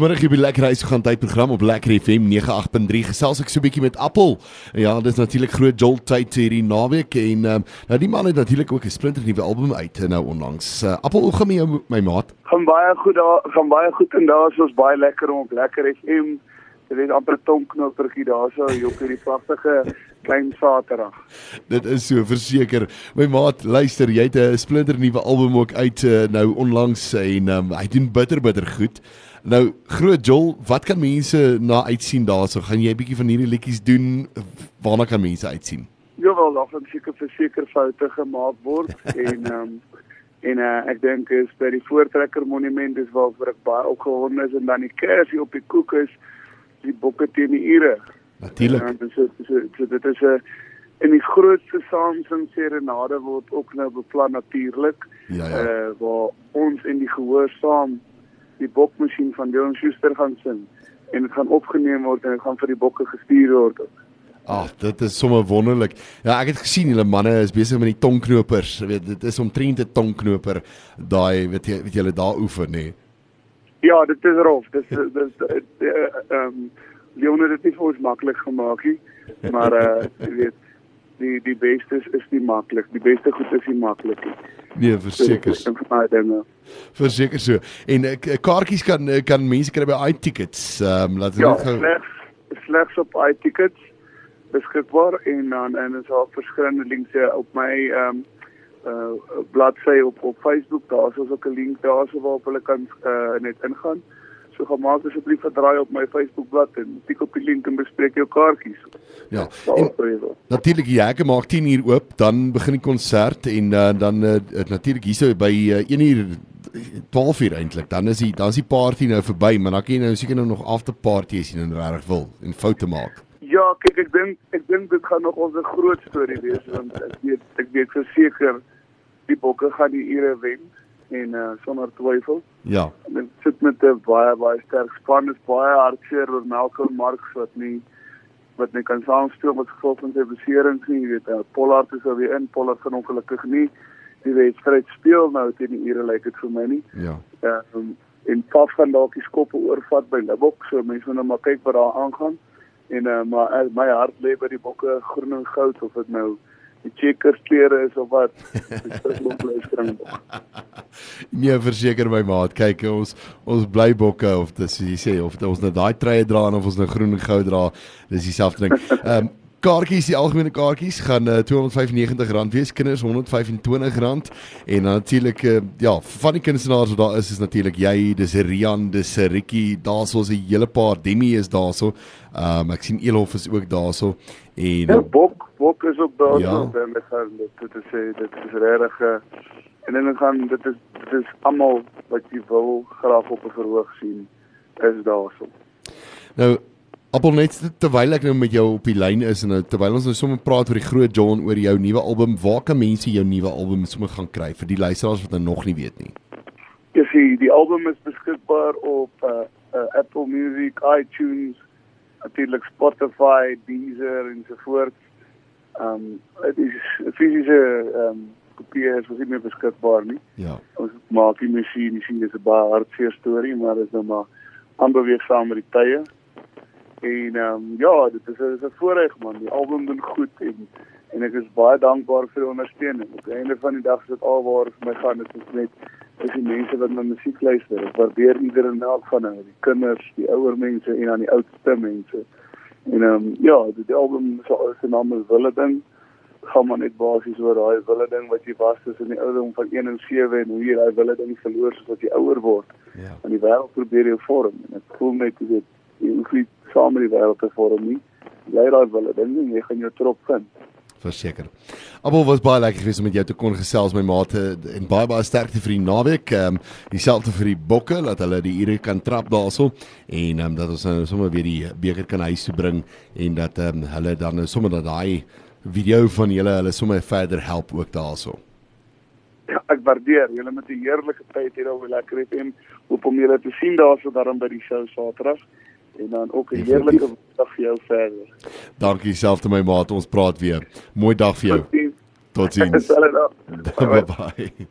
Vanmiddag hier by Lekker Huis gaan tyd program op Lekker FM 98.3 gesels ek so 'n bietjie met Appel. Ja, dis natuurlik groot jol tyd hierdie naweek en um, nou die man het natuurlik ook 'n splinter nuwe album uit nou onlangs. Uh, Appel, hoe gaan jou my maat? Gaan baie goed daar, gaan baie goed en daar is ons baie lekker om op Lekker FM. Dit is amper tongknopertjie daarso, jok hierdie pragtige klein Saterdag. Dit is so verseker. My maat, luister, jy het 'n splinter nuwe album ook uit uh, nou onlangs en um, hy doen bitter bitter goed. Nou, groot Jol, wat kan mense na uitsien daarso? Gaan jy 'n bietjie van hierdie liedjies doen? Waarna kan mense uitsien? Ja wel, daar gaan seker verseker foute gemaak word en um, en uh, ek dink is by die voortrekker monument is waarvoor ek baie opgewonde is en dan die kersie op die koek is die bokke teen die ure. Natuurlik. Ja, dis so, so, so dit is 'n in die grootste saamsing serenade word ook nou beplan natuurlik. Ja ja. Uh waar ons in die gehoor saam die bokmasjien van Dylan Schuster gaan sing en dit gaan opgeneem word en dit gaan vir die bokke gestuur word. Ag, dit is sommer wonderlik. Ja, ek het gesien julle manne is besig met die tongknopers. Jy weet, dit is omtrent 'n tongknoper daai weet jy weet julle daar oefen nê. Ja, dit is rof. Dis dis ehm um, Leon het dit nie vir ons maklik gemaak nie. Maar uh jy weet die die beste is, is nie maklik. Die beste goed is nie maklik nie. Nee, verseker. So, baie dinge. Verseker so. En uh, kaartjies kan kan mense kry by iTickets. Ehm um, laat Ja, net gou slegs slegs op iTickets beskikbaar en dan en is daar verskillende links op my ehm um, uh bladsy op op Facebook. Daar's ook 'n link daarso waarop hulle kan uh, net ingaan. So gaan maak asseblief 'n draai op my Facebookblad en tik op die link en bespreek jou kaartjies. Ja. Natuurlik die hekke maak 10 uur oop, dan begin die konsert en uh, dan uh, natuurlik hierso by uh, 1 uur 12 uur eintlik. Dan is die dan is die party nou verby, maar dan kan jy nou seker nou nog after party as jy nou regtig wil en foute maak. Ja, kyk ek dink ek dink dit gaan nog ons 'n groot storie wees want ek weet ek weet verseker die bokke gaan die ure wen en uh, sonder twyfel. Ja. Dit sit met 'n baie baie sterk span. Is baie hartseer oor Malcolm Marx wat nie wat nie kan saamspeel met gevolg van sy beserings nie. Jy weet, uh, Pollard is alweer in, Pollard gaan ongelukkig nie die wedstryd speel nou teen die ure lyk dit vir my nie. Ja. Ja, um, en Paf gaan dalk die skoppe oorvat by Libbok, so mense moet nou maar kyk wat daar aangaan. En uh, maar uh, my hart lê by die bokke groen en goud of dit nou die checkers klere is of wat. Dis net luistering. Nee, verseker my maat. Kyk, ons ons bly bokke of dis jy sê of ons nou daai treie dra en of ons nou groen en goud dra, dis dieselfde ding. Ehm um, kaartjies, die algemene kaartjies gaan uh, R295 wees, kinders R125 en dan natuurlik uh, ja, van die kunstenaars wat daar is is natuurlik jy, dis Rian, dis Ricky, daar's 'n hele paar Demi is daarso. Ehm um, ek sien Elof is ook daarso en Ja, Bok, Bok is ook daar Ja. en dit gaan dit is eh, dit is regtig uh, en dan gaan dit is dit is almal wat jy wil graag op 'n verhoog sien is daarso. Nou Appel net terwyl ek nou met jou op die lyn is en nou terwyl ons nou sommer praat oor die groot John oor jou nuwe album, waar kan mense jou nuwe album sommer gaan kry vir die luisteraars wat nou nog nie weet nie? Jy sien, die album is beskikbaar op uh, uh, Apple Music, iTunes, natuurlik Spotify, Deezer en so voort. Ehm um, dit is fisiese ehm um, kopie is was nie meer beskikbaar nie. Ja. Ons maak die masjien, jy sien dis 'n baie hartseer storie, maar dit is nou maar aanbeweeg saam met die tye. En ehm um, ja, dit is 'n voorreg man. Die album doen goed en en ek is baie dankbaar vir die ondersteuning. Op die einde van die dag is dit alwaar vir my gaan. Dit is net is die mense wat na musiek luister. Ek waardeer ieder en elk van hulle, die kinders, die ouer mense en dan die oudste mense. En ehm um, ja, die, album so se naam is Wille ding. Gaan maar net basies oor daai wille ding wat jy was tussen die ouderdom van 1 en 7 en hoe jy daai wille ding verloor soos wat jy ouer word. Ja. En die wêreld probeer jou vorm en ek voel net weet jy hoef nie saam met die wêreld te vorm nie. Jy daai wille ding en jy gaan jou trop vind. Verseker. Appel was baie lekker geweest om met jou te kon gesels my maat en baie baie sterkte vir die naweek. Ehm um, dieselfde vir die bokke dat hulle die ure kan trap daarso en ehm um, dat ons nou sommer weer die beker kan huis toe bring en dat ehm um, hulle dan nou sommer dat daai video van julle hulle sommer verder help ook daarso. Ja, ek waardeer julle met 'n heerlike tyd hier op Lekker FM. Hoop om julle te sien daarso daarom by die show Saterdag en dan ook 'n heerlike dag vir jou verder. Dankie selfs te my maat. Ons praat weer. Mooi dag vir jou. Totsiens. Totsiens. Dan. Bye bye.